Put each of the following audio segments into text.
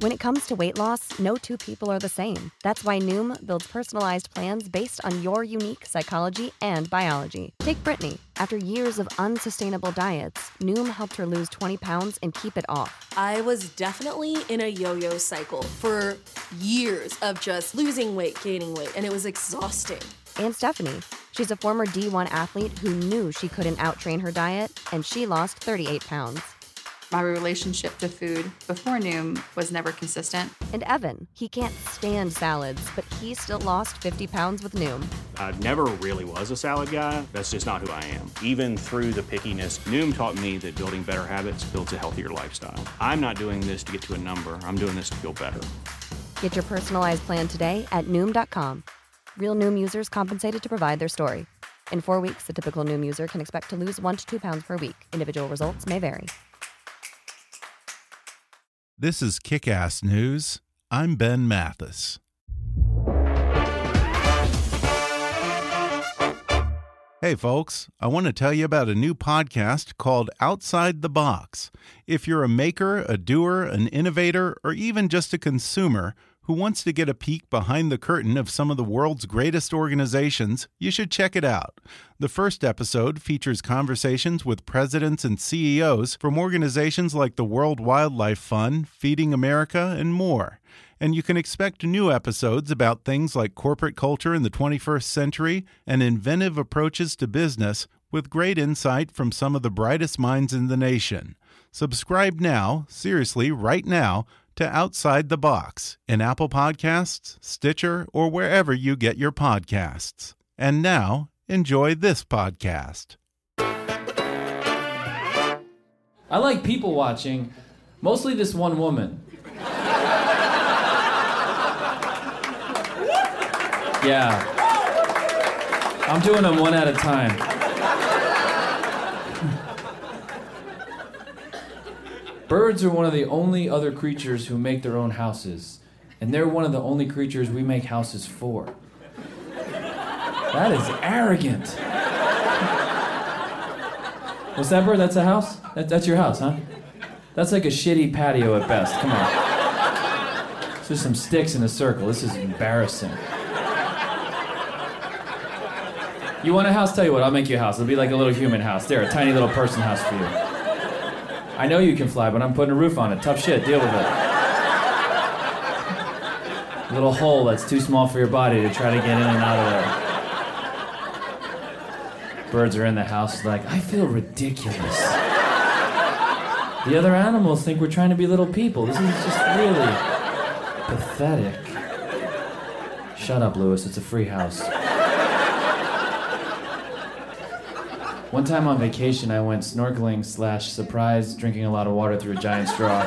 When it comes to weight loss, no two people are the same. That's why Noom builds personalized plans based on your unique psychology and biology. Take Brittany. After years of unsustainable diets, Noom helped her lose 20 pounds and keep it off. I was definitely in a yo yo cycle for years of just losing weight, gaining weight, and it was exhausting. And Stephanie. She's a former D1 athlete who knew she couldn't outtrain her diet, and she lost 38 pounds. My relationship to food before Noom was never consistent. And Evan, he can't stand salads, but he still lost 50 pounds with Noom. I never really was a salad guy. That's just not who I am. Even through the pickiness, Noom taught me that building better habits builds a healthier lifestyle. I'm not doing this to get to a number, I'm doing this to feel better. Get your personalized plan today at Noom.com. Real Noom users compensated to provide their story. In four weeks, the typical Noom user can expect to lose one to two pounds per week. Individual results may vary. This is Kick Ass News. I'm Ben Mathis. Hey, folks, I want to tell you about a new podcast called Outside the Box. If you're a maker, a doer, an innovator, or even just a consumer, who wants to get a peek behind the curtain of some of the world's greatest organizations, you should check it out. The first episode features conversations with presidents and CEOs from organizations like the World Wildlife Fund, Feeding America, and more. And you can expect new episodes about things like corporate culture in the 21st century and inventive approaches to business with great insight from some of the brightest minds in the nation. Subscribe now, seriously, right now to Outside the Box in Apple Podcasts, Stitcher, or wherever you get your podcasts. And now, enjoy this podcast. I like people watching, mostly this one woman. Yeah. I'm doing them one at a time. Birds are one of the only other creatures who make their own houses, and they're one of the only creatures we make houses for. That is arrogant. What's that bird? That's a house? That, that's your house, huh? That's like a shitty patio at best. Come on. It's just some sticks in a circle. This is embarrassing. You want a house? Tell you what, I'll make you a house. It'll be like a little human house. There, a tiny little person house for you. I know you can fly, but I'm putting a roof on it. Tough shit. Deal with it. Little hole that's too small for your body to try to get in and out of there. Birds are in the house like, I feel ridiculous. The other animals think we're trying to be little people. This is just really pathetic. Shut up, Lewis. It's a free house. One time on vacation, I went snorkeling slash surprise drinking a lot of water through a giant straw.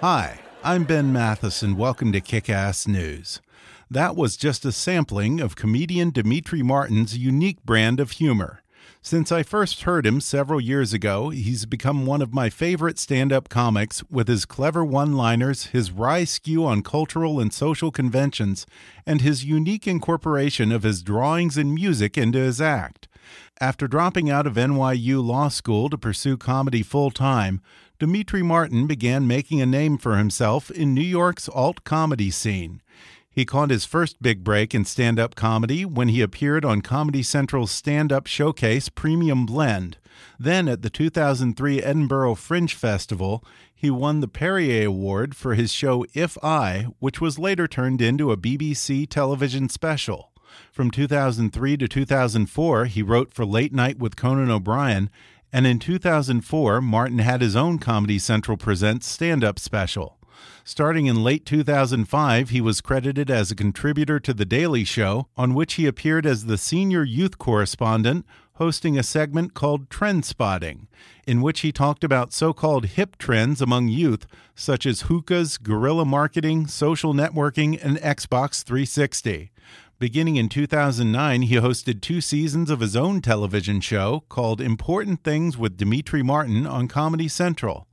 Hi, I'm Ben Mathis, and welcome to Kick Ass News. That was just a sampling of comedian Demetri Martin's unique brand of humor. Since I first heard him several years ago, he's become one of my favorite stand up comics with his clever one liners, his wry skew on cultural and social conventions, and his unique incorporation of his drawings and music into his act. After dropping out of NYU Law School to pursue comedy full time, Demetri Martin began making a name for himself in New York's alt comedy scene. He caught his first big break in stand up comedy when he appeared on Comedy Central's stand up showcase Premium Blend. Then, at the 2003 Edinburgh Fringe Festival, he won the Perrier Award for his show If I, which was later turned into a BBC television special. From 2003 to 2004, he wrote for Late Night with Conan O'Brien, and in 2004, Martin had his own Comedy Central Presents stand up special. Starting in late 2005, he was credited as a contributor to The Daily Show, on which he appeared as the senior youth correspondent, hosting a segment called Trend Spotting, in which he talked about so called hip trends among youth, such as hookahs, guerrilla marketing, social networking, and Xbox 360. Beginning in 2009, he hosted two seasons of his own television show called Important Things with Demetri Martin on Comedy Central.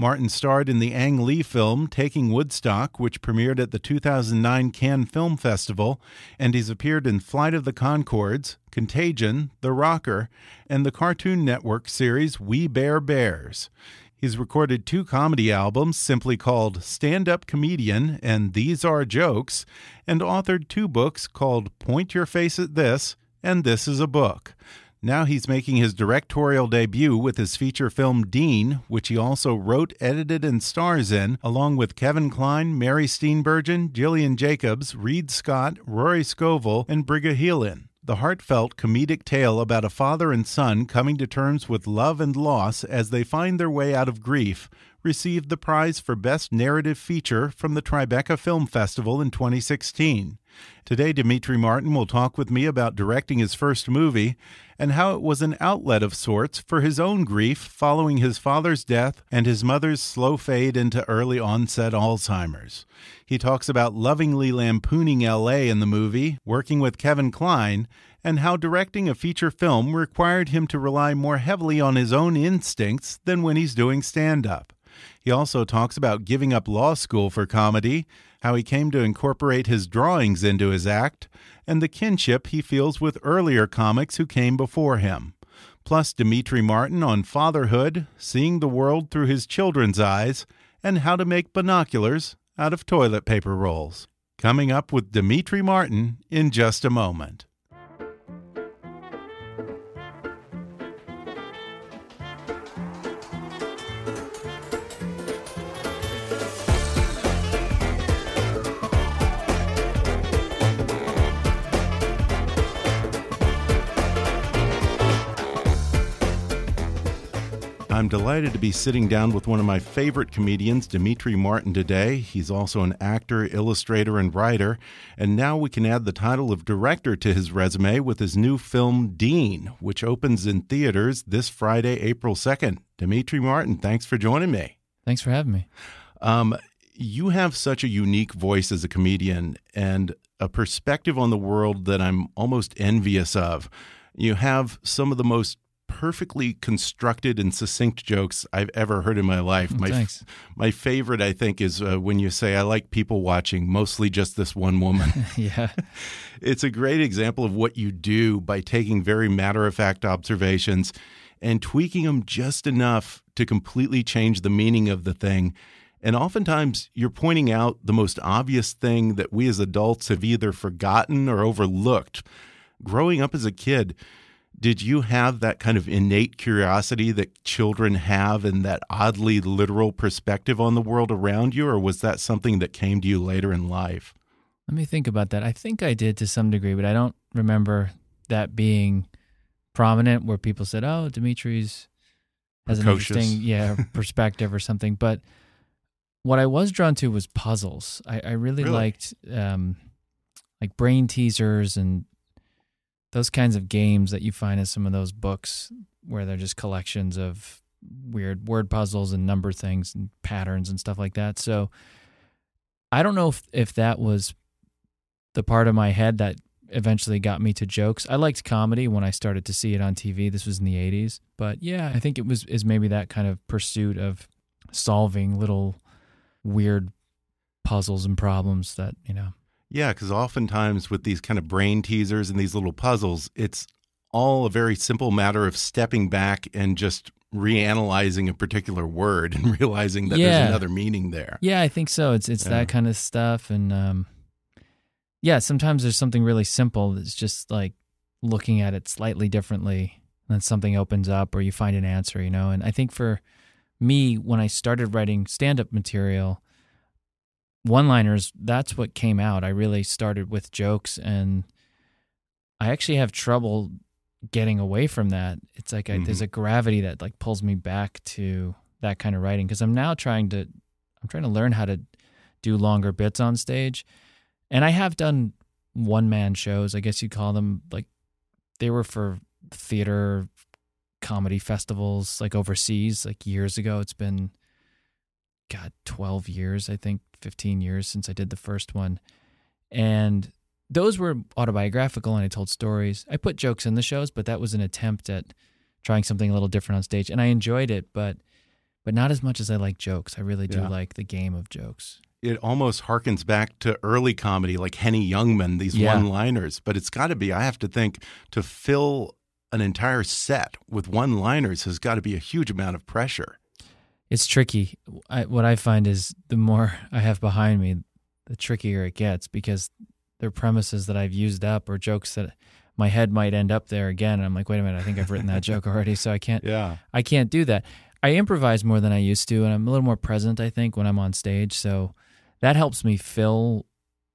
Martin starred in the Ang Lee film Taking Woodstock, which premiered at the 2009 Cannes Film Festival, and he's appeared in Flight of the Conchords, Contagion, The Rocker, and the Cartoon Network series We Bare Bears. He's recorded two comedy albums simply called Stand Up Comedian and These Are Jokes, and authored two books called Point Your Face at This and This is a Book. Now he's making his directorial debut with his feature film Dean, which he also wrote, edited, and stars in, along with Kevin Kline, Mary Steenburgen, Gillian Jacobs, Reid Scott, Rory Scovel, and Briga Heelan the heartfelt comedic tale about a father and son coming to terms with love and loss as they find their way out of grief received the prize for Best Narrative Feature from the Tribeca Film Festival in 2016. Today, Demetri Martin will talk with me about directing his first movie and how it was an outlet of sorts for his own grief following his father's death and his mother's slow fade into early onset Alzheimer's. He talks about lovingly lampooning LA in the movie, working with Kevin Kline, and how directing a feature film required him to rely more heavily on his own instincts than when he's doing stand up. He also talks about giving up law school for comedy, how he came to incorporate his drawings into his act, and the kinship he feels with earlier comics who came before him. Plus, Demetri Martin on fatherhood, seeing the world through his children's eyes, and how to make binoculars out of toilet paper rolls. Coming up with Demetri Martin in just a moment. I'm delighted to be sitting down with one of my favorite comedians, Demetri Martin, today. He's also an actor, illustrator, and writer. And now we can add the title of director to his resume with his new film, Dean, which opens in theaters this Friday, April 2nd. Demetri Martin, thanks for joining me. Thanks for having me. Um, you have such a unique voice as a comedian and a perspective on the world that I'm almost envious of. You have some of the most perfectly constructed and succinct jokes I've ever heard in my life. My Thanks. my favorite, I think, is uh, when you say, "I like people watching, mostly just this one woman." yeah, it's a great example of what you do by taking very matter of fact observations and tweaking them just enough to completely change the meaning of the thing. And oftentimes, you're pointing out the most obvious thing that we as adults have either forgotten or overlooked. Growing up as a kid, did you have that kind of innate curiosity that children have and that oddly literal perspective on the world around you, or was that something that came to you later in life? Let me think about that. I think I did to some degree, but I don't remember that being prominent where people said, "Oh, Demetri's has Precocious. an interesting, yeah, perspective or something." But what I was drawn to was puzzles. I, I really, really, liked um, like brain teasers and those kinds of games that you find in some of those books where they're just collections of weird word puzzles and number things and patterns and stuff like that. So I don't know if, if that was the part of my head that eventually got me to jokes. I liked comedy when I started to see it on TV. This was in the 80s. But yeah, I think it was is maybe that kind of pursuit of solving little weird puzzles and problems that, you know, yeah, because oftentimes with these kind of brain teasers and these little puzzles, it's all a very simple matter of stepping back and just reanalyzing a particular word and realizing that yeah. there's another meaning there. Yeah, I think so. It's it's yeah. that kind of stuff, and um, yeah, sometimes there's something really simple that's just like looking at it slightly differently, and then something opens up or you find an answer, you know. And I think for me, when I started writing stand-up material one liners, that's what came out. I really started with jokes and I actually have trouble getting away from that. It's like I, mm-hmm. there's a gravity that like pulls me back to that kind of writing because I'm now trying to I'm trying to learn how to do longer bits on stage. And I have done one man shows, I guess you'd call them. Like they were for theater comedy festivals like overseas like years ago. It's been god 12 years, I think 15 years since I did the first one. And those were autobiographical and I told stories. I put jokes in the shows, but that was an attempt at trying something a little different on stage and I enjoyed it, but but not as much as I like jokes. I really do Yeah. like the game of jokes. It almost harkens back to early comedy, like Henny Youngman, these Yeah. one liners. But it's got to be, I have to think, to fill an entire set with one liners has got to be a huge amount of pressure. It's tricky. I, what I find is the more I have behind me, the trickier it gets because they're premises that I've used up or jokes that my head might end up there again. And I'm like, wait a minute, I think I've written that joke already, so I can't. Yeah. I can't do that. I improvise more than I used to, and I'm a little more present, I think, when I'm on stage. So that helps me fill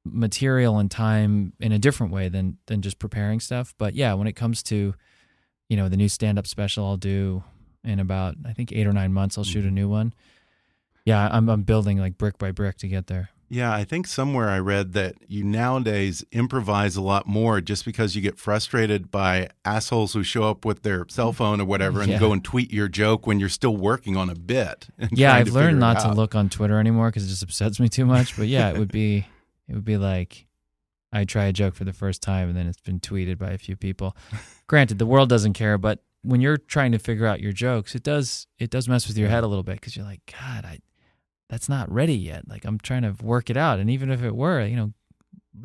material and time in a different way than than just preparing stuff. But yeah, when it comes to, you know, the new stand up special I'll do in about I think eight or nine months, I'll shoot a mm-hmm. new one. Yeah, I'm I'm building like brick by brick to get there. Yeah, I think somewhere I read that you nowadays improvise a lot more just because you get frustrated by assholes who show up with their cell mm-hmm. phone or whatever and Yeah. go and tweet your joke when you're still working on a bit. Yeah, I've learned not to look on Twitter anymore because it just upsets me too much. But yeah, it would be it would be like I try a joke for the first time and then it's been tweeted by a few people. Granted, the world doesn't care, but when you're trying to figure out your jokes, it does it does mess with your head a little bit because you're like, God, I that's not ready yet. Like I'm trying to work it out, and even if it were, you know,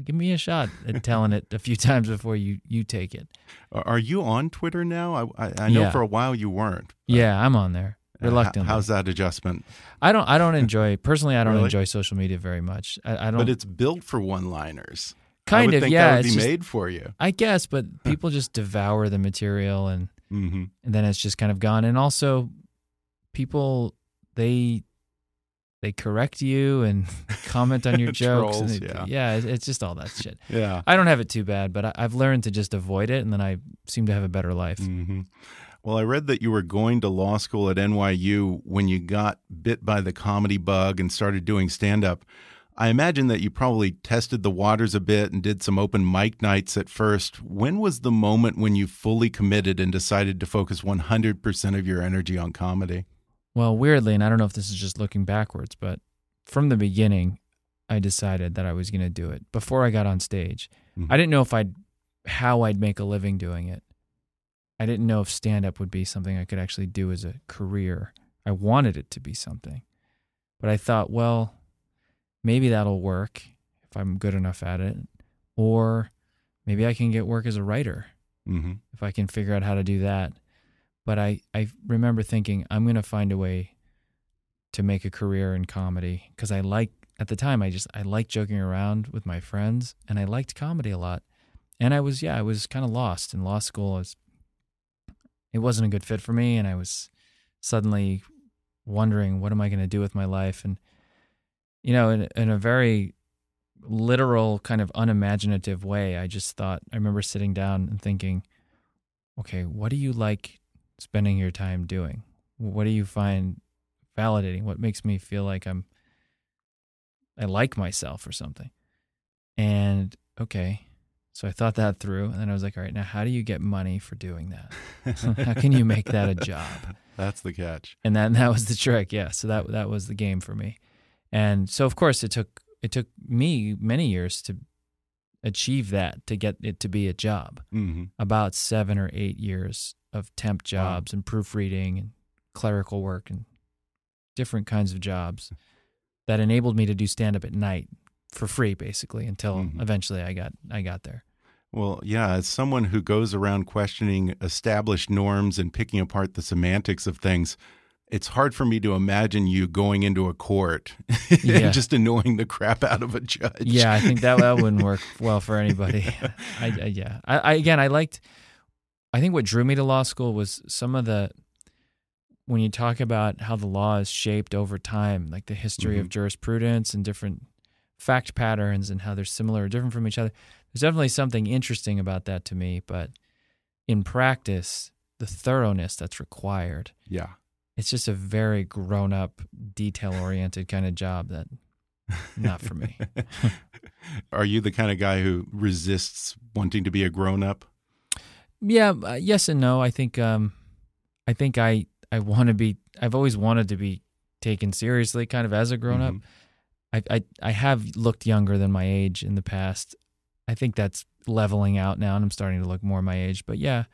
give me a shot at telling it a few times before you you take it. Are you on Twitter now? I, I, I know Yeah. for a while you weren't. Yeah, I'm on there Uh, reluctantly. How's that adjustment? I don't I don't enjoy personally. I don't Really? enjoy social media very much. I, I don't. But it's built for one-liners. Kind of think yeah. that would it's be just- made for you. I guess, but people just devour the material and hmm and then it's just kind of gone. And also, people they they correct you and comment on your jokes. and Trolls, they- yeah. yeah, it's, it's just all that shit. Yeah. I don't have it too bad, but I, I've learned to just avoid it, and then I seem to have a better life. hmm Well, I read that you were going to law school at NYU when you got bit by the comedy bug and started doing stand up. I imagine that you probably tested the waters a bit and did some open mic nights at first. When was the moment when you fully committed and decided to focus 100% of your energy on comedy? Well, weirdly, and I don't know if this is just looking backwards, but from the beginning, I decided that I was going to do it before I got on stage. Mhm. I didn't know if I'd how I'd make a living doing it. I didn't know if stand up would be something I could actually do as a career. I wanted it to be something. But I thought, well, maybe that'll work if I'm good enough at it or maybe I can get work as a writer hmm if I can figure out how to do that. But I, I remember thinking I'm going to find a way to make a career in comedy because I like at the time I just I liked joking around with my friends and I liked comedy a lot. And I was yeah, I was kind of lost in law school. I was it wasn't a good fit for me and I was suddenly wondering what am I going to do with my life and you know in in a very literal kind of unimaginative way I just thought I remember sitting down and thinking okay, what do you like spending your time doing? What do you find validating? What makes me feel like I'm I like myself or something? And okay, so I thought that through, and then I was like, all right, now how do you get money for doing that? how can you make that a job? That's the catch. and that that was the trick yeah so that that was the game for me and so of course it took it took me many years to achieve that to get it to be a job. Hmm about seven or eight years of temp jobs and proofreading and clerical work and different kinds of jobs that enabled me to do stand up at night for free basically until Mhm. eventually I got I got there. Well, yeah, as someone who goes around questioning established norms and picking apart the semantics of things, it's hard for me to imagine you going into a court Yeah. and just annoying the crap out of a judge. Yeah, I think that that wouldn't work well for anybody. I, I yeah. I, I again, I liked. I think what drew me to law school was some of the when you talk about how the law is shaped over time, like the history of mm-hmm. jurisprudence and different fact patterns and how they're similar or different from each other. There's definitely something interesting about that to me, but in practice, the thoroughness that's required yeah. It's just a very grown up, detail oriented kind of job that not for me. Are you the kind of guy who resists wanting to be a grown up? Yeah, uh, yes and no. I think um, I think I I want to be. I've always wanted to be taken seriously, kind of as a grown up. I, I I have looked younger than my age in the past. I think that's leveling out now, and I'm starting to look more my age. But yeah,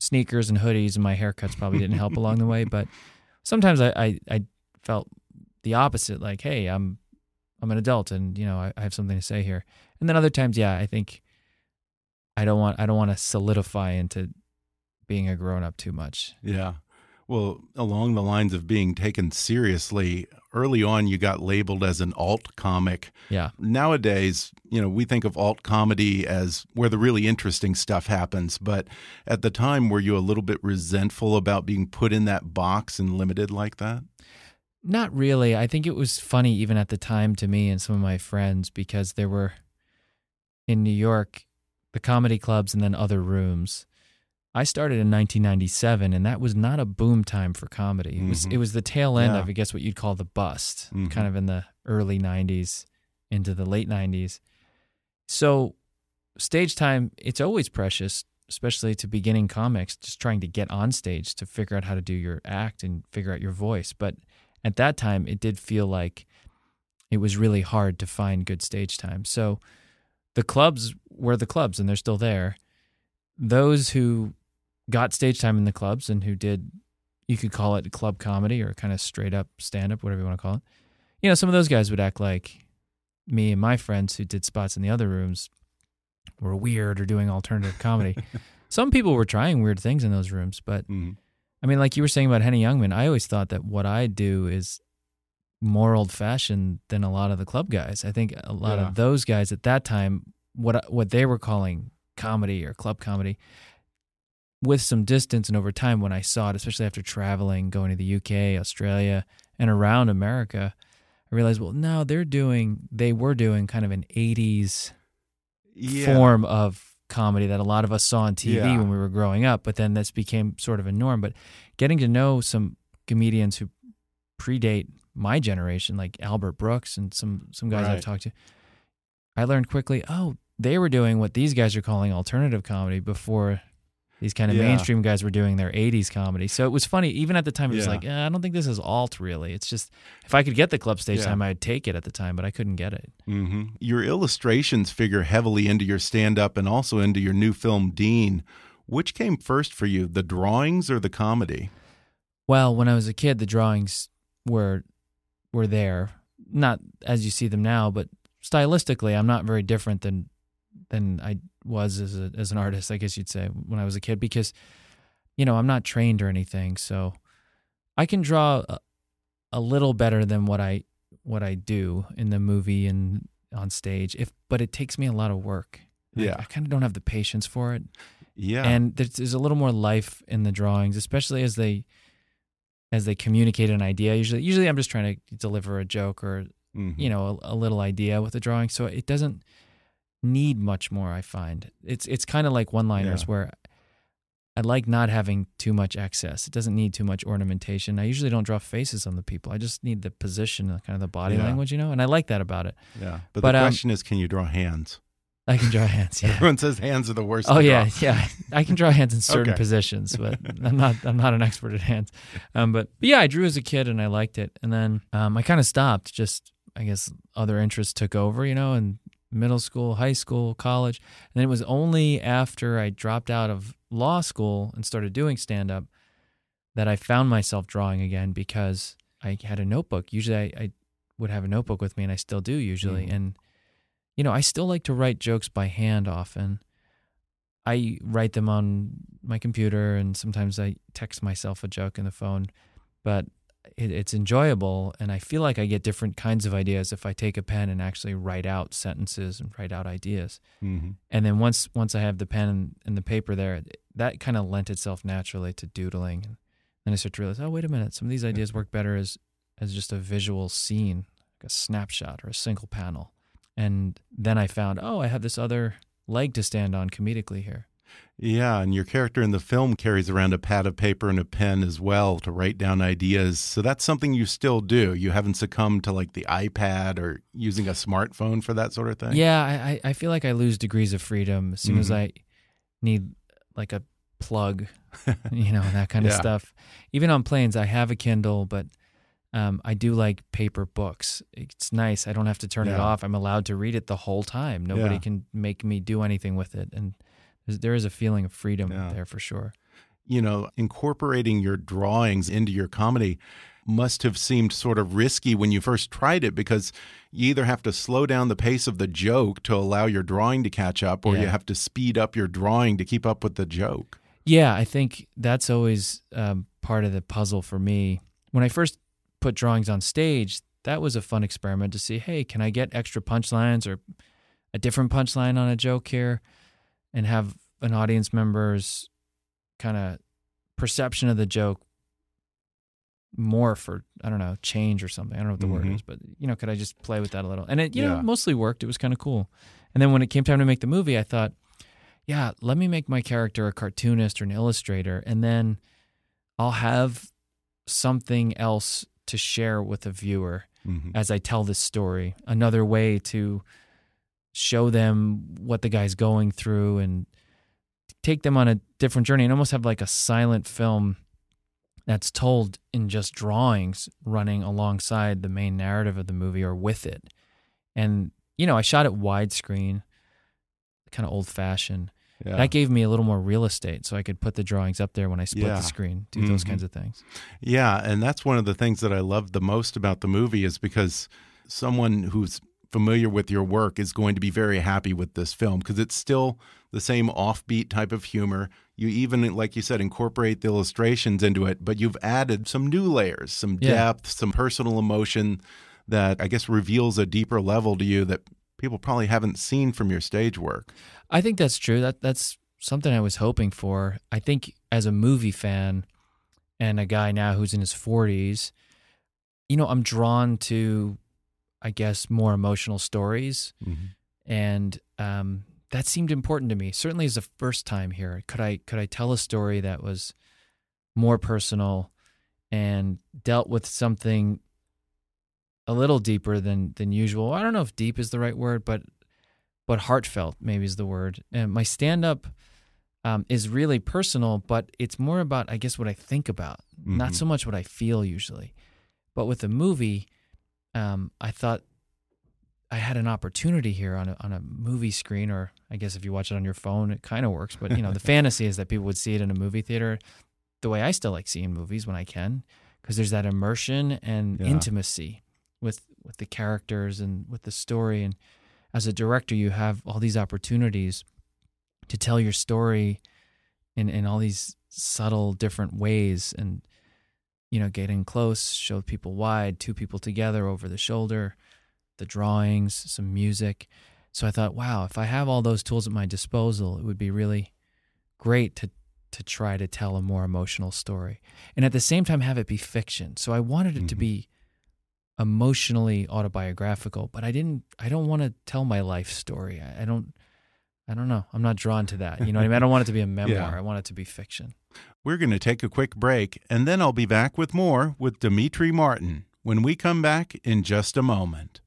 sneakers and hoodies and my haircuts probably didn't help along the way. But sometimes I, I I felt the opposite. Like, hey, I'm I'm an adult, and you know I, I have something to say here. And then other times, yeah, I think I don't want I don't want to solidify into being a grown up too much. Yeah. Well, along the lines of being taken seriously, early on you got labeled as an alt comic. Yeah. Nowadays, you know, we think of alt comedy as where the really interesting stuff happens. But at the time, were you a little bit resentful about being put in that box and limited like that? Not really. I think it was funny even at the time to me and some of my friends because there were in New York the comedy clubs and then other rooms. I started in 1997, and that was not a boom time for comedy. It was Mhm. it was the tail end Yeah. of I guess what you'd call the bust, Mhm. kind of in the early 90s into the late 90s. So stage time, it's always precious, especially to beginning comics, just trying to get on stage to figure out how to do your act and figure out your voice. But at that time, it did feel like it was really hard to find good stage time. So the clubs were the clubs, and they're still there. Those who got stage time in the clubs and who did, you could call it club comedy or kind of straight up stand up, whatever you want to call it. You know, some of those guys would act like me and my friends who did spots in the other rooms were weird or doing alternative comedy. some people were trying weird things in those rooms, but Mhm. I mean, like you were saying about Henny Youngman, I always thought that what I do is more old fashioned than a lot of the club guys. I think a lot Yeah. of those guys at that time, what what they were calling comedy or club comedy, with some distance and over time, when I saw it, especially after traveling, going to the UK, Australia, and around America, I realized, well, no, they're doing, they were doing kind of an '80s Yeah. form of comedy that a lot of us saw on TV Yeah. when we were growing up, but then this became sort of a norm. But getting to know some comedians who predate my generation, like Albert Brooks and some some guys Right. I've talked to, I learned quickly, oh, they were doing what these guys are calling alternative comedy before these kind of Yeah. mainstream guys were doing their 80s comedy. So it was funny. Even at the time, it was Yeah. like, eh, I don't think this is alt really. It's just, if I could get the club stage Yeah. time, I'd take it at the time, but I couldn't get it. hmm Your illustrations figure heavily into your stand up and also into your new film, Dean. Which came first for you, the drawings or the comedy? Well, when I was a kid, the drawings were were there, not as you see them now, but stylistically, I'm not very different than than I was as a, as an artist, I guess you'd say, when I was a kid, because you know I'm not trained or anything, so I can draw a, a little better than what I what I do in the movie and on stage. If but it takes me a lot of work. I- Yeah. I kind of don't have the patience for it. Yeah. And there's, there's a little more life in the drawings, especially as they as they communicate an idea. Usually, usually I'm just trying to deliver a joke or Mhm. you know a, a little idea with the drawing, so it doesn't need much more. I find it's it's kind of like one-liners Yeah. where I like not having too much excess. It doesn't need too much ornamentation. I usually don't draw faces on the people. I just need the position, kind of the body Yeah. language, you know. And I like that about it. Yeah. But, But, the um, question is, can you draw hands? I can draw hands. Yeah. Everyone says hands are the worst. Oh yeah, yeah. I can draw hands in certain Okay. positions, but I'm not. I'm not an expert at hands. Um, but, but yeah, I drew as a kid and I liked it, and then um, I kind of stopped. Just I guess other interests took over, you know, in middle school, high school, college, and then it was only after I dropped out of law school and started doing stand up that I found myself drawing again because I had a notebook. Usually, I, I would have a notebook with me, and I still do usually, Mhm. and you know, I still like to write jokes by hand often. I write them on my computer and sometimes I text myself a joke in the phone, but it, it's enjoyable. And I feel like I get different kinds of ideas if I take a pen and actually write out sentences and write out ideas. Mhm. And then once once I have the pen and, and the paper there, that kind of lent itself naturally to doodling. And then I start to realize, oh, wait a minute, some of these ideas work better as as just a visual scene, like a snapshot or a single panel. And then I found, oh, I have this other leg to stand on comedically here. Yeah, and your character in the film carries around a pad of paper and a pen as well to write down ideas. So that's something you still do. You haven't succumbed to like the iPad or using a smartphone for that sort of thing. Yeah, I, I feel like I lose degrees of freedom as soon as Mhm. I need like a plug, you know, that kind of Yeah. stuff. Even on planes, I have a Kindle, but um, I do like paper books. It's nice. I don't have to turn it off. I'm allowed to read it the whole time. Nobody Yeah. can make me do anything with it, and there is a feeling of freedom Yeah. there for sure. you know, incorporating your drawings into your comedy must have seemed sort of risky when you first tried it because you either have to slow down the pace of the joke to allow your drawing to catch up or you have to speed up your drawing to keep up with the joke. Yeah, I think that's always um, part of the puzzle for me. When I first put drawings on stage, that was a fun experiment to see hey, can I get extra punchlines or a different punchline on a joke here and have an audience member's kind of perception of the joke more for I don't know change or something. I don't know what the word Mhm. is, but you know, could I just play with that a little? And it you Yeah. know mostly worked. It was kind of cool. And then when it came time to make the movie, I thought, yeah, let me make my character a cartoonist or an illustrator, and then I'll have something else to share with a viewer Mhm. as I tell this story. Another way to show them what the guy's going through and take them on a different journey and almost have like a silent film that's told in just drawings running alongside the main narrative of the movie or with it. And, you know, I shot it widescreen, kind of old fashioned. Yeah. That gave me a little more real estate so I could put the drawings up there when I split Yeah. the screen, do those Mhm. kinds of things. Yeah, and that's one of the things that I love the most about the movie is because someone who's familiar with your work is going to be very happy with this film because it's still the same offbeat type of humor. You even, like you said, incorporate the illustrations into it, but you've added some new layers, some Yeah. depth, some personal emotion that I guess reveals a deeper level to you that people probably haven't seen from your stage work. I think that's true. That that's something I was hoping for. I think as a movie fan and a guy now who's in his 40s, you know, I'm drawn to I guess more emotional stories and um, that seemed important to me. Certainly as a first time here, could I could I tell a story that was more personal and dealt with something a little deeper than than usual. I don't know if deep is the right word, but but heartfelt maybe is the word. And my stand up um, is really personal, but it's more about I guess what I think about, not Mhm. so much what I feel usually. But with the movie, um, I thought I had an opportunity here on a, on a movie screen, or I guess if you watch it on your phone, it kind of works. But you know, the fantasy is that people would see it in a movie theater, the way I still like seeing movies when I can, because there's that immersion and Yeah. intimacy with with the characters and with the story. And as a director, you have all these opportunities to tell your story in in all these subtle different ways and you know getting close show people wide two people together over the shoulder the drawings some music so i thought wow if i have all those tools at my disposal it would be really great to to try to tell a more emotional story and at the same time have it be fiction so i wanted it to Mhm. be emotionally autobiographical but i didn't i don't want to tell my life story i, I don't I don't know. I'm not drawn to that. You know what I mean? I don't want it to be a memoir. Yeah. I want it to be fiction. We're going to take a quick break, and then I'll be back with more with Demetri Martin when we come back in just a moment.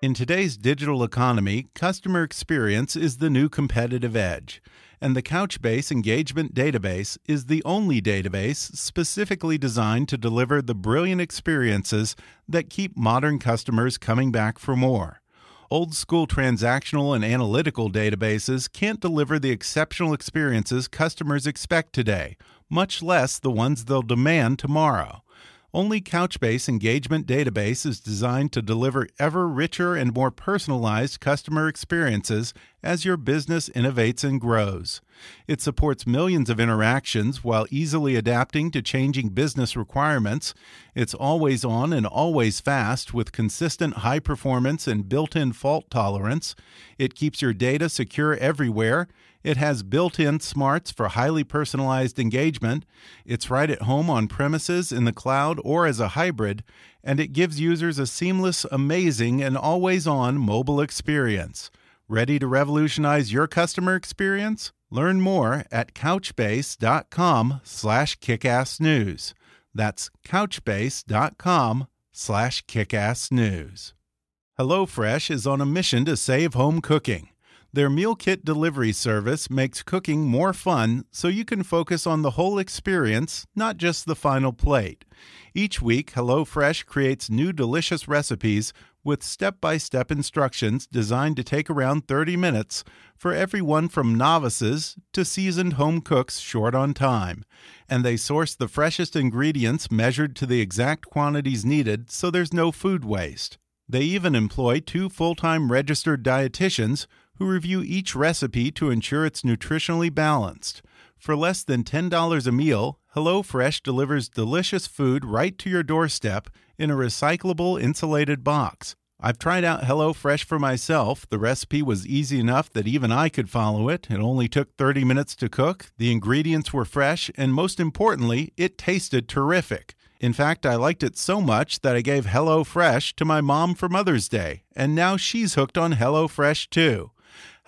In today's digital economy, customer experience is the new competitive edge, and the Couchbase Engagement Database is the only database specifically designed to deliver the brilliant experiences that keep modern customers coming back for more. Old school transactional and analytical databases can't deliver the exceptional experiences customers expect today, much less the ones they'll demand tomorrow. Only Couchbase Engagement Database is designed to deliver ever richer and more personalized customer experiences as your business innovates and grows. It supports millions of interactions while easily adapting to changing business requirements. It's always on and always fast with consistent high performance and built in fault tolerance. It keeps your data secure everywhere. It has built in smarts for highly personalized engagement. It's right at home on premises, in the cloud, or as a hybrid. And it gives users a seamless, amazing, and always on mobile experience. Ready to revolutionize your customer experience? Learn more at couchbase.com slash kickassnews. That's couchbase.com slash kickassnews. HelloFresh is on a mission to save home cooking. Their meal kit delivery service makes cooking more fun so you can focus on the whole experience, not just the final plate. Each week, HelloFresh creates new delicious recipes with step by step instructions designed to take around 30 minutes for everyone from novices to seasoned home cooks short on time. And they source the freshest ingredients measured to the exact quantities needed so there's no food waste. They even employ two full time registered dietitians who review each recipe to ensure it's nutritionally balanced. For less than $10 a meal, HelloFresh delivers delicious food right to your doorstep in a recyclable insulated box. I've tried out HelloFresh for myself. The recipe was easy enough that even I could follow it. It only took 30 minutes to cook. The ingredients were fresh, and most importantly, it tasted terrific. In fact, I liked it so much that I gave HelloFresh to my mom for Mother's Day, and now she's hooked on HelloFresh too.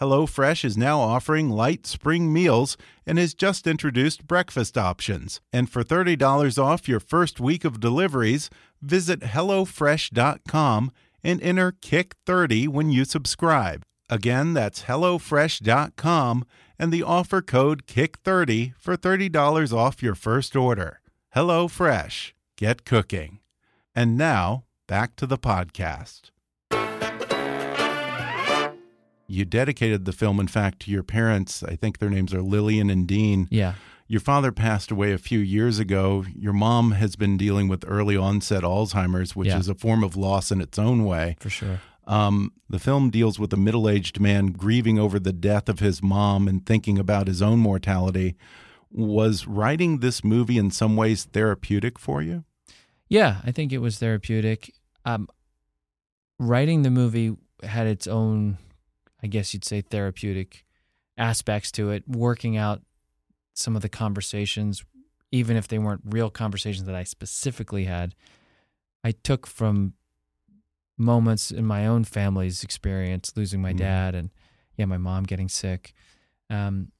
HelloFresh is now offering light spring meals and has just introduced breakfast options. And for $30 off your first week of deliveries, visit HelloFresh.com and enter KICK30 when you subscribe. Again, that's HelloFresh.com and the offer code KICK30 for $30 off your first order. HelloFresh. Get cooking. And now, back to the podcast you dedicated the film, in fact, to your parents. I think their names are Lillian and Dean. Yeah. Your father passed away a few years ago. Your mom has been dealing with early onset Alzheimer's, which Yeah. is a form of loss in its own way. For sure. Um, the film deals with a middle aged man grieving over the death of his mom and thinking about his own mortality. Was writing this movie in some ways therapeutic for you? Yeah, I think it was therapeutic. Um, writing the movie had its own, I guess you'd say, therapeutic aspects to it. Working out some of the conversations, even if they weren't real conversations that I specifically had, I took from moments in my own family's experience, losing my Mhm. dad and yeah, my mom getting sick. Um,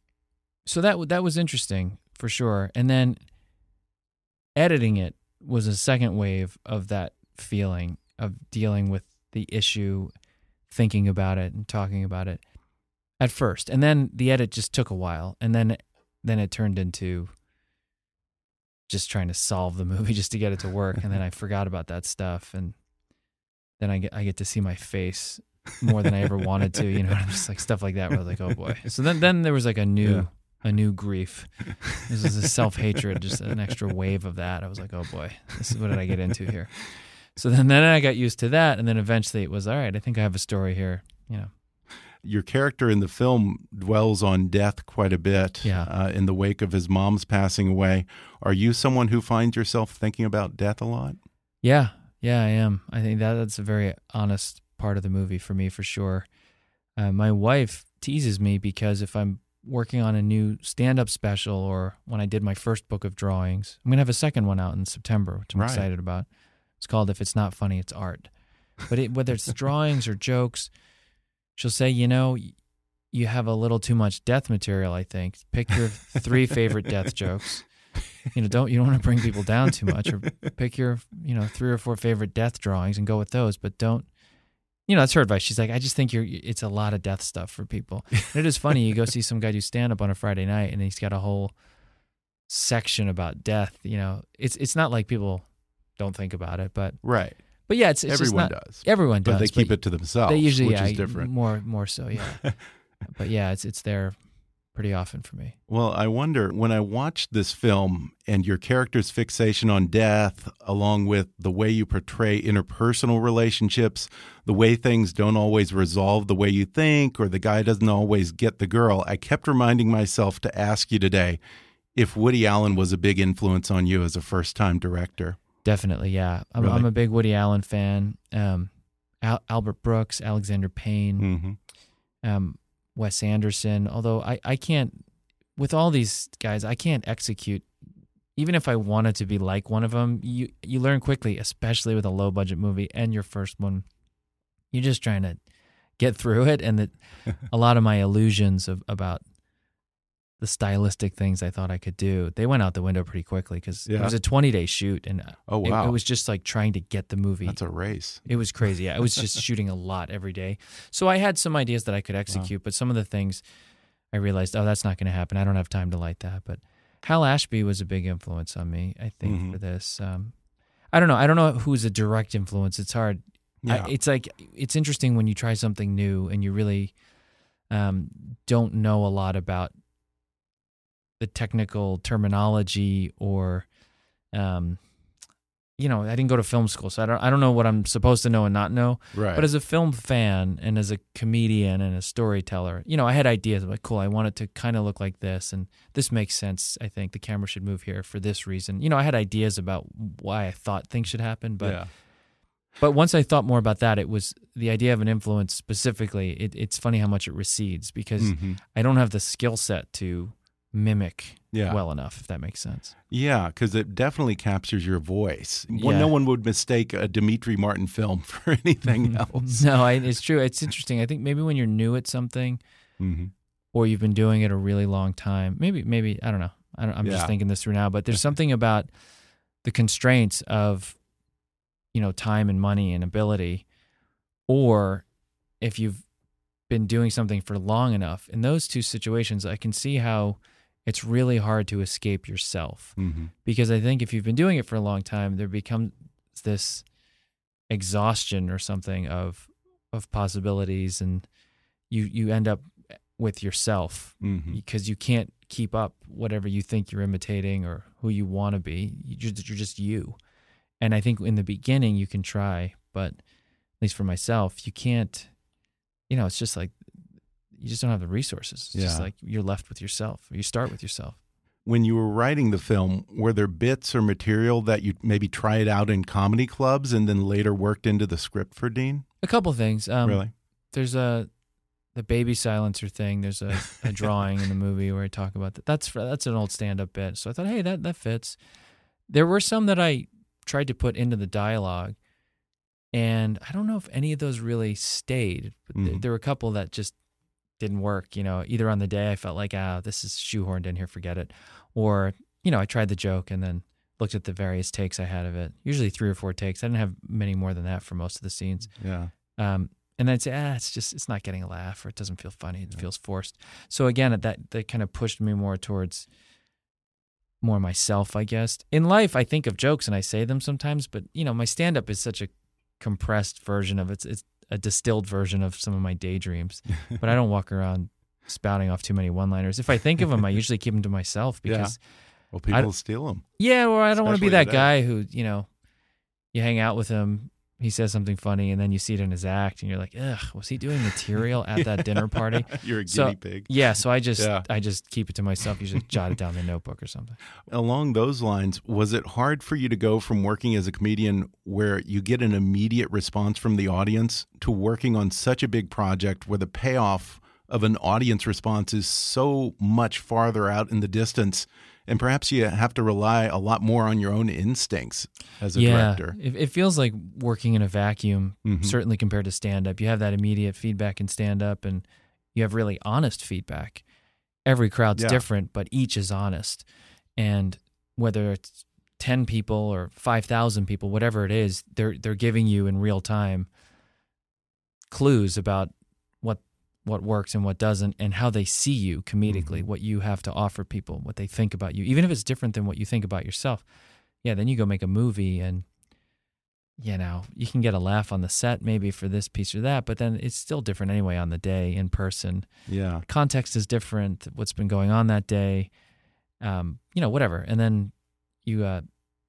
so that that was interesting for sure. And then editing it was a second wave of that feeling of dealing with the issue, thinking about it and talking about it at first. And then the edit just took a while and then then it turned into just trying to solve the movie just to get it to work and then I forgot about that stuff and then I get I get to see my face more than I ever wanted to, you know, just like stuff like that where I was like, oh boy. So then then there was like a new Yeah. A new grief. This is a self hatred, just an extra wave of that. I was like, oh boy, this is what did I get into here? So then, then I got used to that, and then eventually it was all right. I think I have a story here. You know, your character in the film dwells on death quite a bit Yeah. uh, in the wake of his mom's passing away. Are you someone who finds yourself thinking about death a lot? yeah, yeah, I am. I think that that's a very honest part of the movie for me, for sure. Uh, my wife teases me because if I'm working on a new stand-up special, or when I did my first book of drawings, I'm gonna have a second one out in September, which I'm Right. excited about. It's called "If It's Not Funny, It's Art." But it, whether it's drawings or jokes, she'll say, you know, you have a little too much death material. I think pick your three favorite death jokes. You know, don't you don't want to bring people down too much, or pick your you know three or four favorite death drawings and go with those. But don't, you know, that's her advice. She's like, I just think you're it's a lot of death stuff for people. And it is funny. You go see some guy do stand up on a Friday night, and he's got a whole section about death. You know, it's it's not like people don't think about it, but Right. but yeah, it's, it's Everyone not- does. Everyone does, But they keep it to themselves, They usually, which yeah, is different. More, more so, yeah. but yeah, it's it's there pretty often for me. Well, I wonder when I watched this film and your character's fixation on death, along with the way you portray interpersonal relationships, the way things don't always resolve the way you think, or the guy doesn't always get the girl, I kept reminding myself to ask you today if Woody Allen was a big influence on you as a first time director. Definitely, yeah. I'm, Really? I'm a big Woody Allen fan. Um, Al- Albert Brooks, Alexander Payne, hmm um, Wes Anderson. Although I, I can't, with all these guys, I can't execute. Even if I wanted to be like one of them, you you learn quickly, especially with a low budget movie and your first one. You're just trying to get through it, and that a lot of my illusions of about the stylistic things I thought I could do, they went out the window pretty quickly because it was a 20 day shoot, and Oh, it- wow. it, was just like trying to get the movie. That's a race. It was crazy. I was just shooting a lot every day. So I had some ideas that I could execute, but some of the things I realized, oh, that's not going to happen. I don't have time to light that. But Hal Ashby was a big influence on me, I think, Mhm. for this. Um, I don't know. I don't know who's a direct influence. It's hard. Yeah. I, it's like it's interesting when you try something new and you really um, don't know a lot about the technical terminology or um, you know i didn't go to film school so i don't i don't know what i'm supposed to know and not know right. but as a film fan and as a comedian and a storyteller you know i had ideas like cool i want it to kind of look like this and this makes sense i think the camera should move here for this reason you know i had ideas about why i thought things should happen but yeah. but once I thought more about that, it was the idea of an influence specifically. It, it's funny how much it recedes because Mhm. I don't have the skill set to mimic Yeah. well enough, if that makes sense. Yeah, because it definitely captures your voice. Well, Yeah. no one would mistake a Demetri Martin film for anything else. no, I, it's true. It's interesting. I think maybe when you're new at something hmm or you've been doing it a really long time, maybe, maybe I don't know. I don't, I'm Yeah. just thinking this through now, but there's something about the constraints of, you know, time and money and ability, or if you've been doing something for long enough. In those two situations, I can see how it's really hard to escape yourself hmm because I think if you've been doing it for a long time, there becomes this exhaustion or something of of possibilities, and you you end up with yourself hmm because you can't keep up whatever you think you're imitating or who you want to be. You're just, you're just you. And I think in the beginning you can try, but at least for myself, you can't. You know, it's just like you just don't have the resources. It's just Yeah. like you're left with yourself. You start with yourself. When you were writing the film, were there bits or material that you maybe tried out in comedy clubs and then later worked into the script for Dean? A couple things. Um, really? there's a the baby silencer thing. There's a, a drawing in the movie where I talk about that. That's that's an old stand up bit. So I thought, hey, that that fits. There were some that I tried to put into the dialogue, and I don't know if any of those really stayed. But th- Mhm. there were a couple that just didn't work. You know, either on the day I felt like, ah, this is shoehorned in here, forget it, or you know, I tried the joke and then looked at the various takes I had of it. Usually three or four takes. I didn't have many more than that for most of the scenes. Yeah. Um, and then I'd say, ah, it's just, it's not getting a laugh or it doesn't feel funny. It feels forced. So again, that, that kind of pushed me more towards more myself, I guess. In life, I think of jokes and I say them sometimes, but you know, my stand up is such a compressed version of it. It's, it's a distilled version of some of my daydreams, but I don't walk around spouting off too many one liners. If I think of them, I usually keep them to myself Yeah. because Well, I- people steal them. yeah, or I don't want to be that today. guy who, you know, you hang out with him, he says something funny, and then you see it in his act, and you're like, ugh, was he doing material at that dinner party? You're a guinea pig. Yeah, so I just Yeah. I just keep it to myself. Usually jot it down in a notebook or something. Along those lines, was it hard for you to go from working as a comedian where you get an immediate response from the audience to working on such a big project where the payoff of an audience response is so much farther out in the distance? And perhaps you have to rely a lot more on your own instincts as a yeah, director. it, it feels like working in a vacuum. Mhm. Certainly compared to stand up, you have that immediate feedback in stand up, and you have really honest feedback. Every crowd's Yeah. different, but each is honest, and whether it's ten people or five thousand people, whatever it is, they're they're giving you in real time clues about what works and what doesn't, and how they see you comedically, Mhm. what you have to offer people, what they think about you, even if it's different than what you think about yourself. Yeah, then you go make a movie and you know, you can get a laugh on the set maybe for this piece or that, but then it's still different anyway on the day in person. Yeah. Context is different. What's been going on that day, um, you know, whatever. And then you uh,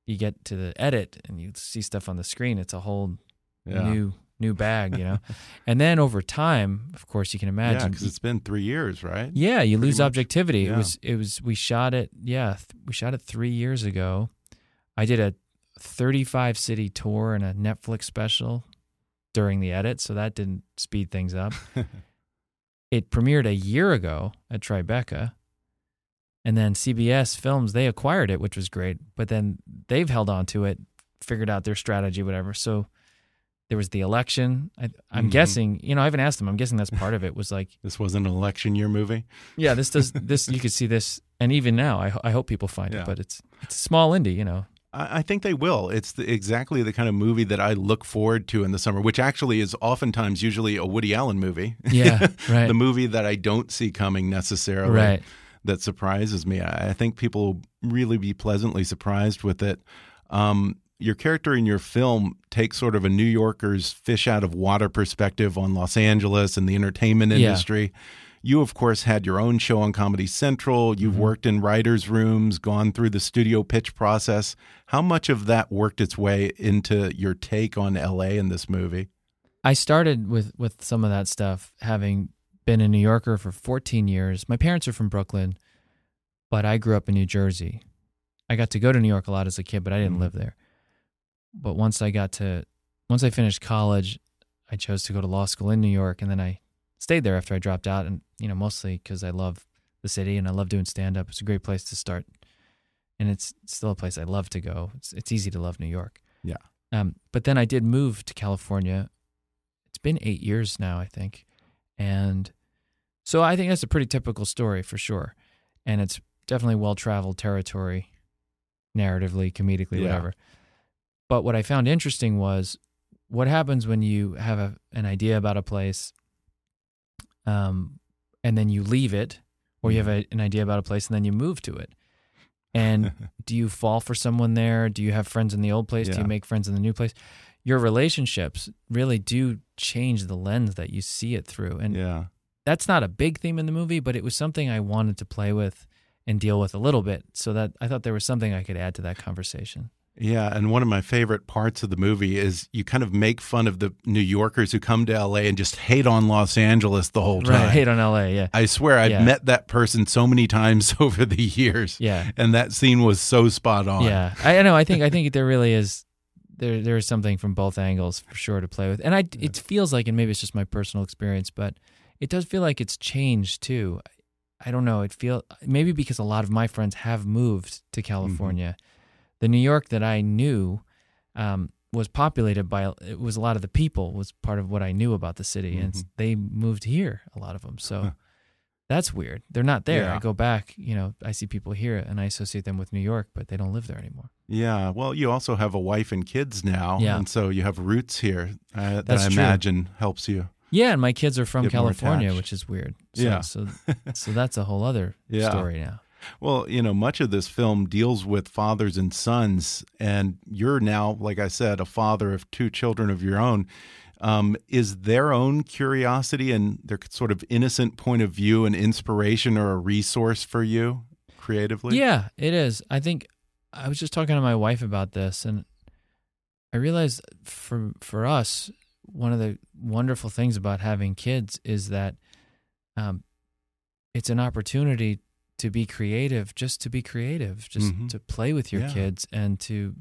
you get to the edit and you see stuff on the screen. It's a whole Yeah. new new bag, you know. and then over time, of course, you can imagine. Yeah, because it's been three years, right? Yeah, you Pretty lose much. objectivity. Yeah. It was it was we shot it. Yeah, th- we shot it three years ago. I did a 35 city tour and a Netflix special during the edit, so that didn't speed things up. it premiered a year ago at Tribeca, and then CBS Films they acquired it, which was great. But then they've held on to it, figured out their strategy, whatever. So. There was the election. I, I'm Mhm. guessing, you know, I haven't asked them. I'm guessing that's part of it. Was like This wasn't an election year movie. yeah, this does this. You could see this, and even now, I, I hope people find Yeah. it. But it's it's a small indie, you know. I I think they will. It's the, exactly the kind of movie that I look forward to in the summer, which actually is oftentimes usually a Woody Allen movie. Yeah, right. the movie that I don't see coming necessarily. Right. That surprises me. I I think people will really be pleasantly surprised with it. Um, your character in your film takes sort of a New Yorker's fish out of water perspective on Los Angeles and the entertainment Yeah. industry. You, of course, had your own show on Comedy Central. You've Mm-hmm. worked in writers' rooms, gone through the studio pitch process. How much of that worked its way into your take on LA in this movie? I started with with some of that stuff, having been a New Yorker for 14 years. My parents are from Brooklyn, but I grew up in New Jersey. I got to go to New York a lot as a kid, but I didn't Mhm. live there. But once I got to, once I finished college, I chose to go to law school in New York, and then I stayed there after I dropped out, and you know mostly because I love the city and I love doing stand up. It's a great place to start, and it's still a place I love to go. It's it's easy to love New York. Yeah. Um, but then I did move to California. It's been eight years now, I think, and so I think that's a pretty typical story for sure, and it's definitely well traveled territory, narratively, comedically, Yeah. whatever. But what I found interesting was what happens when you have a, an idea about a place, um, and then you leave it, or you have a, an idea about a place and then you move to it. And do you fall for someone there? Do you have friends in the old place? Do you make friends in the new place? Your relationships really do change the lens that you see it through. And Yeah. that's not a big theme in the movie, but it was something I wanted to play with and deal with a little bit so that I thought there was something I could add to that conversation. Yeah, and one of my favorite parts of the movie is you kind of make fun of the New Yorkers who come to LA and just hate on Los Angeles the whole time. Right. Hate on LA. Yeah. I swear I've Yeah. met that person so many times over the years. Yeah. And that scene was so spot on. Yeah, I, I know. I think I think there really is there there is something from both angles for sure to play with, and I it feels like, and maybe it's just my personal experience, but it does feel like it's changed too. I don't know. It feel maybe because a lot of my friends have moved to mm-hmm. California. The New York that I knew um, was populated by it was a lot of the people was part of what I knew about the city, and they moved here. A lot of them, so. That's weird. They're not there. Yeah. I go back, you know, I see people here and I associate them with New York, but they don't live there anymore. Yeah. Well, you also have a wife and kids now. Yeah. And so you have roots here uh, that I true. imagine helps you. Yeah, and my kids are from Get California, which is weird. So, Yeah. So, so that's a whole other Yeah. story now. Well, you know, much of this film deals with fathers and sons, and you're now, like I said, a father of two children of your own. Um, is their own curiosity and their sort of innocent point of view an inspiration or a resource for you creatively? Yeah, it is. I think I was just talking to my wife about this, and I realized for for us, one of the wonderful things about having kids is that um, it's an opportunity to be creative, just to be creative, just Mhm. to play with your Yeah. kids and to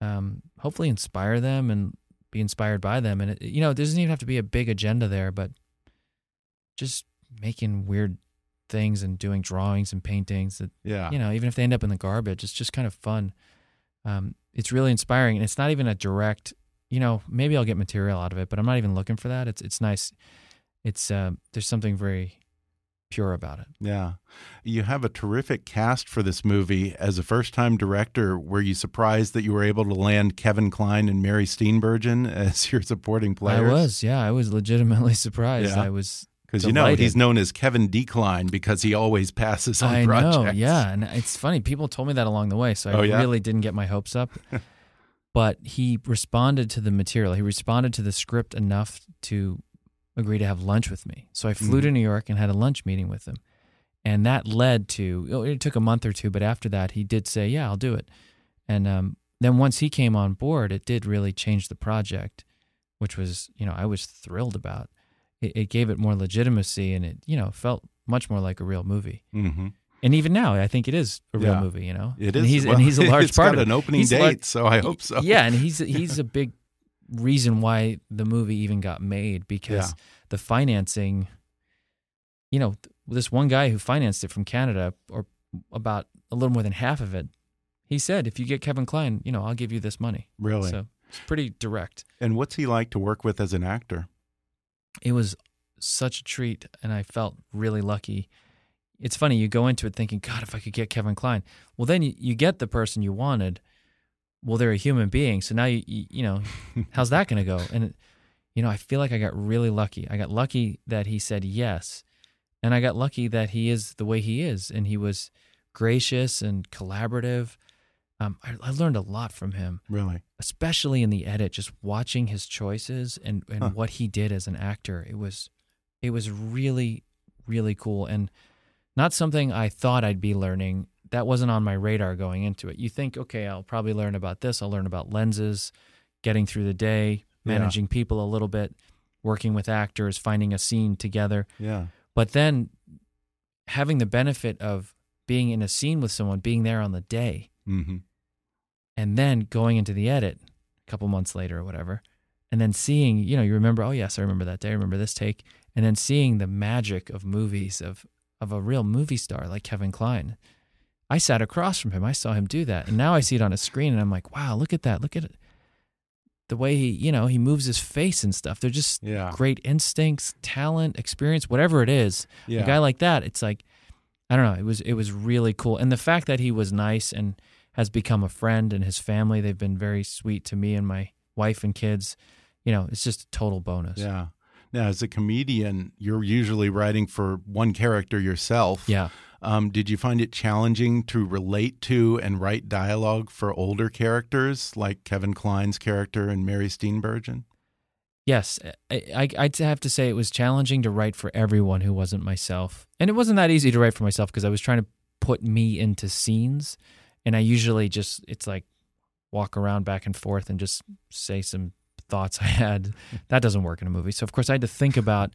um, hopefully inspire them and be inspired by them. And it, you know, it doesn't even have to be a big agenda there, but just making weird things and doing drawings and paintings that Yeah. you know, even if they end up in the garbage, it's just kind of fun. Um, it's really inspiring, and it's not even a direct. You know, maybe I'll get material out of it, but I'm not even looking for that. It's it's nice. It's uh, there's something very pure about it. Yeah. You have a terrific cast for this movie. As a first time director, were you surprised that you were able to land Kevin Kline and Mary Steenburgen as your supporting players? I was, yeah, I was legitimately surprised. Yeah. I was Because you know he's known as Kevin Decline because he always passes on I projects. know, yeah, and it's funny. People told me that along the way, so I Oh, yeah? really didn't get my hopes up. but he responded to the material. He responded to the script enough to agree to have lunch with me. So I flew Mhm. to New York and had a lunch meeting with him. And that led to, oh, it took a month or two, but after that, he did say, Yeah, I'll do it. And um, then once he came on board, it did really change the project, which was, you know, I was thrilled about. It, it gave it more legitimacy and it, you know, felt much more like a real movie. Mm-hmm. And even now, I think it is a real Yeah. movie. You know, It and is. He's, well, and he's a large part got of it. an opening He's date, lar- so I hope so. Yeah, and he's he's a big reason why the movie even got made because Yeah. the financing. You know, this one guy who financed it from Canada, or about a little more than half of it, he said, "If you get Kevin Kline, you know, I'll give you this money." Really? So it's pretty direct. And what's he like to work with as an actor? it was such a treat and I felt really lucky. It's funny, you go into it thinking, God, if I could get Kevin Kline. Well, then you, you get the person you wanted. Well, they're a human being. So now, you, you, you know, how's that going to go? And, you know, I feel like I got really lucky. I got lucky that he said yes. And I got lucky that he is the way he is. And he was gracious and collaborative. Um, I, I learned a lot from him Really? especially in the edit, just watching his choices and, and Huh. what he did as an actor, it was it was really, really cool and not something I thought I'd be learning. That wasn't on my radar going into it. You think, okay, I'll probably learn about this, I'll learn about lenses, getting through the day, Yeah. managing people a little bit, working with actors, finding a scene together. Yeah. But then having the benefit of being in a scene with someone, being there on the day, Mm-hmm. and then going into the edit a couple months later or whatever and then seeing you know you remember oh yes i remember that day i remember this take and then seeing the magic of movies of of a real movie star like kevin kline i sat across from him. I saw him do that. And now i see it on a screen and i'm like wow look at that. Look at it. The way he you know he moves his face and stuff. They're just Yeah. great instincts talent experience whatever it is. Yeah. a guy like that it's like i don't know. It was it was really cool. And the fact that he was nice and has become a friend and his family they've been very sweet to me and my wife and kids. You know it's just a total bonus. Yeah. Now, as a comedian, you're usually writing for one character yourself. yeah Um, did you find it challenging to relate to and write dialogue for older characters like Kevin Kline's character and Mary Steenburgen? yes I, I, i'd have to say it was challenging to write for everyone who wasn't myself. And it wasn't that easy to write for myself because i was trying to put me into scenes. And i usually just it's like walk around back and forth and just say some thoughts i had. That doesn't work in a movie. So of course i had to think about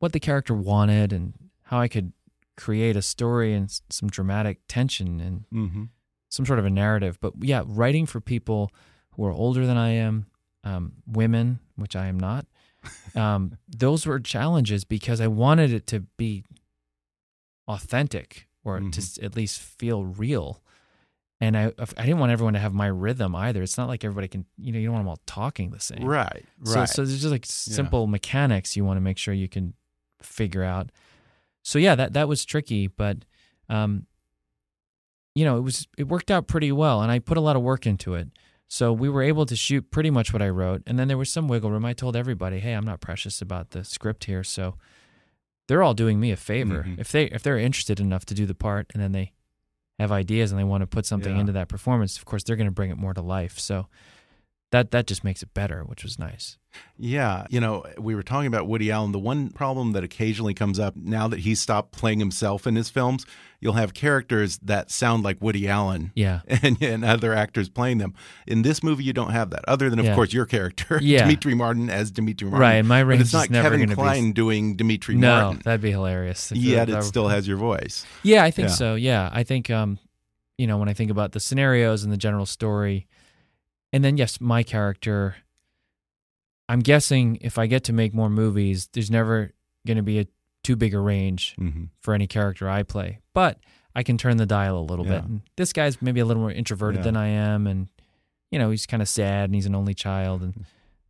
what the character wanted and how i could create a story and some dramatic tension and Mm-hmm. some sort of a narrative. But yeah, writing for people who are older than I am, um, women, which I am not, um, those were challenges because I wanted it to be authentic or Mhm. to at least feel real. And I, I didn't want everyone to have my rhythm either. It's not like everybody can, you know, you don't want them all talking the same. Right. So, Right. so there's just like simple mechanics you want to make sure you can figure out. So yeah, that that was tricky, but um, you know, it was it worked out pretty well, and I put a lot of work into it. So we were able to shoot pretty much what I wrote, and then there was some wiggle room. I told everybody, "Hey, I'm not precious about the script here," so they're all doing me a favor Mhm. if they if they're interested enough to do the part, and then they have ideas and they want to put something Yeah. into that performance. Of course, they're going to bring it more to life. So that that just makes it better, which was nice. Yeah, you know, we were talking about Woody Allen. The one problem that occasionally comes up now that he's stopped playing himself in his films, you'll have characters that sound like Woody Allen. Yeah. And, and other actors playing them. In this movie, you don't have that, other than, of Yeah. course, your character, Yeah. Demetri Martin as Demetri Martin. Right, my But range it's not is never Kevin be- Kline doing Demetri no, Martin. that'd be hilarious. Yet that- it still has your voice. Yeah, I think Yeah. so. Yeah, I think um, you know, when I think about the scenarios and the general story, and then yes, my character. I'm guessing if I get to make more movies, there's never going to be a too big a range hmm for any character I play, but I can turn the dial a little Yeah. bit. And this guy's maybe a little more introverted Yeah. than I am, and you know, he's kind of sad and he's an only child, and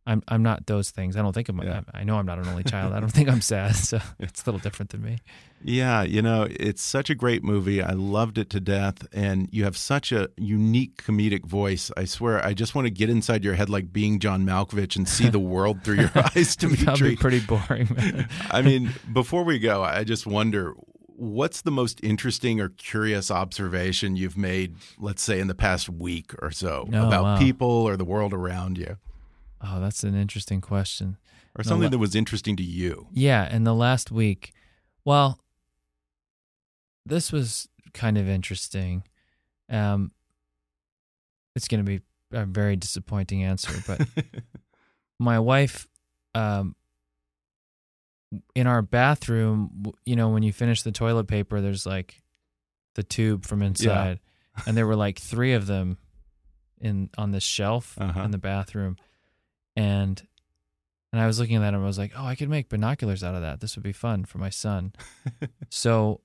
I'm I'm not those things. I don't think I'm. Yeah. I know I'm not an only child. I don't think I'm sad, so it's a little different than me. Yeah, you know, it's such a great movie. I loved it to death. And you have such a unique comedic voice. I swear, I just want to get inside your head like being John Malkovich and see the world through your eyes, That'd Demetri. be pretty boring. Man. I mean, before we go, I just wonder what's the most interesting or curious observation you've made, let's say, in the past week or so Oh, about wow. people or the world around you? Oh, that's an interesting question. Or something la- that was interesting to you? Yeah, in the last week, well, this was kind of interesting. Um, it's going to be a very disappointing answer, but my wife, um, in our bathroom, you know, when you finish the toilet paper, there's like the tube from inside, and there were like three of them in on this shelf Uh-huh. in the bathroom, and and I was looking at that and I was like, oh, I could make binoculars out of that. This would be fun for my son. so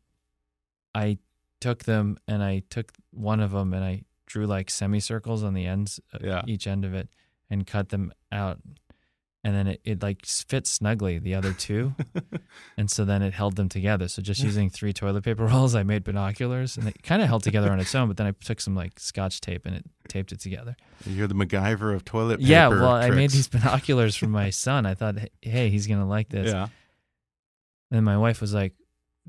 I took them and I took one of them and I drew like semicircles on the ends, uh, Yeah. each end of it, and cut them out. And then it, it like fits snugly the other two. and so then it held them together. So just using three toilet paper rolls, I made binoculars and it kind of held together on its own. But then I took some like scotch tape and it taped it together. You're the MacGyver of toilet paper. Yeah, well, I made these binoculars for my son. I thought, hey, he's gonna like this. Yeah. And my wife was like,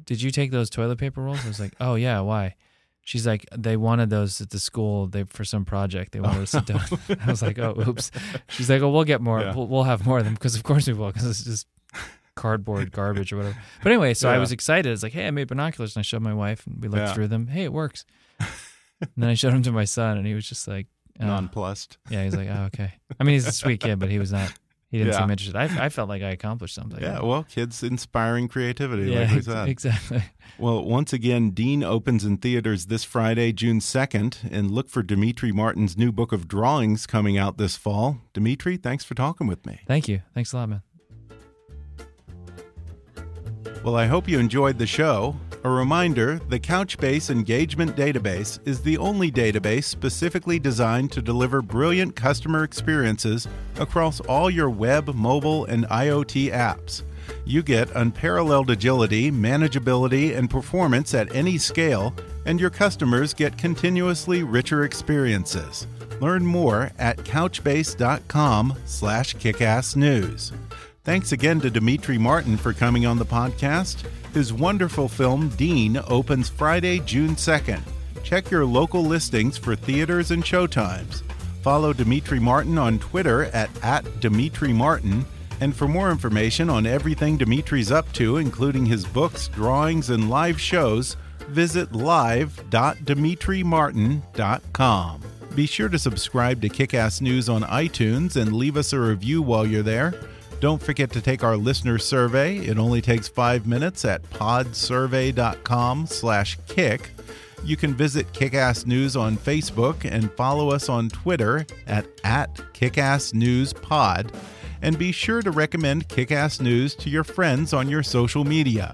"Did you take those toilet paper rolls?" I was like, "Oh yeah, why?" She's like, "They wanted those at the school. They for some project. They wanted us to oh, do." it." I was like, "Oh, oops." She's like, "Oh, we'll get more. Yeah. We'll, we'll have more of them because of course we will because it's just cardboard garbage or whatever." But anyway, so I was excited. It's like, "Hey, I made binoculars," and I showed my wife, and we looked Yeah. through them. Hey, it works. and then I showed them to my son, and he was just like, oh. Nonplussed. Yeah, he's like, oh, okay. I mean, he's a sweet kid, but he was not. He didn't Yeah. seem interested. I, I felt like I accomplished something. Yeah, well, kids inspiring creativity, yeah, like we said. exactly. Well, once again, Dean opens in theaters this Friday, June 2nd, and look for Demetri Martin's new book of drawings coming out this fall. Demetri, thanks for talking with me. Thank you. Thanks a lot, man. Well, I hope you enjoyed the show. A reminder the Couchbase Engagement Database is the only database specifically designed to deliver brilliant customer experiences across all your web, mobile, and IoT apps. You get unparalleled agility, manageability, and performance at any scale, and your customers get continuously richer experiences. Learn more at couchbase.com/kickassnews. Thanks again to Demetri Martin for coming on the podcast. His wonderful film Dean opens Friday, June 2nd. Check your local listings for theaters and showtimes. Follow Demetri Martin on Twitter at, at Demetri Martin. And for more information on everything Demetri's up to, including his books, drawings, and live shows, visit live.demetrimartin.com. Be sure to subscribe to Kickass News on iTunes and leave us a review while you're there. Don't forget to take our listener survey. It only takes five minutes at podsurvey.com slash kick. You can visit Kickass News on Facebook and follow us on Twitter at, at KickassNewsPod. And be sure to recommend Kickass News to your friends on your social media.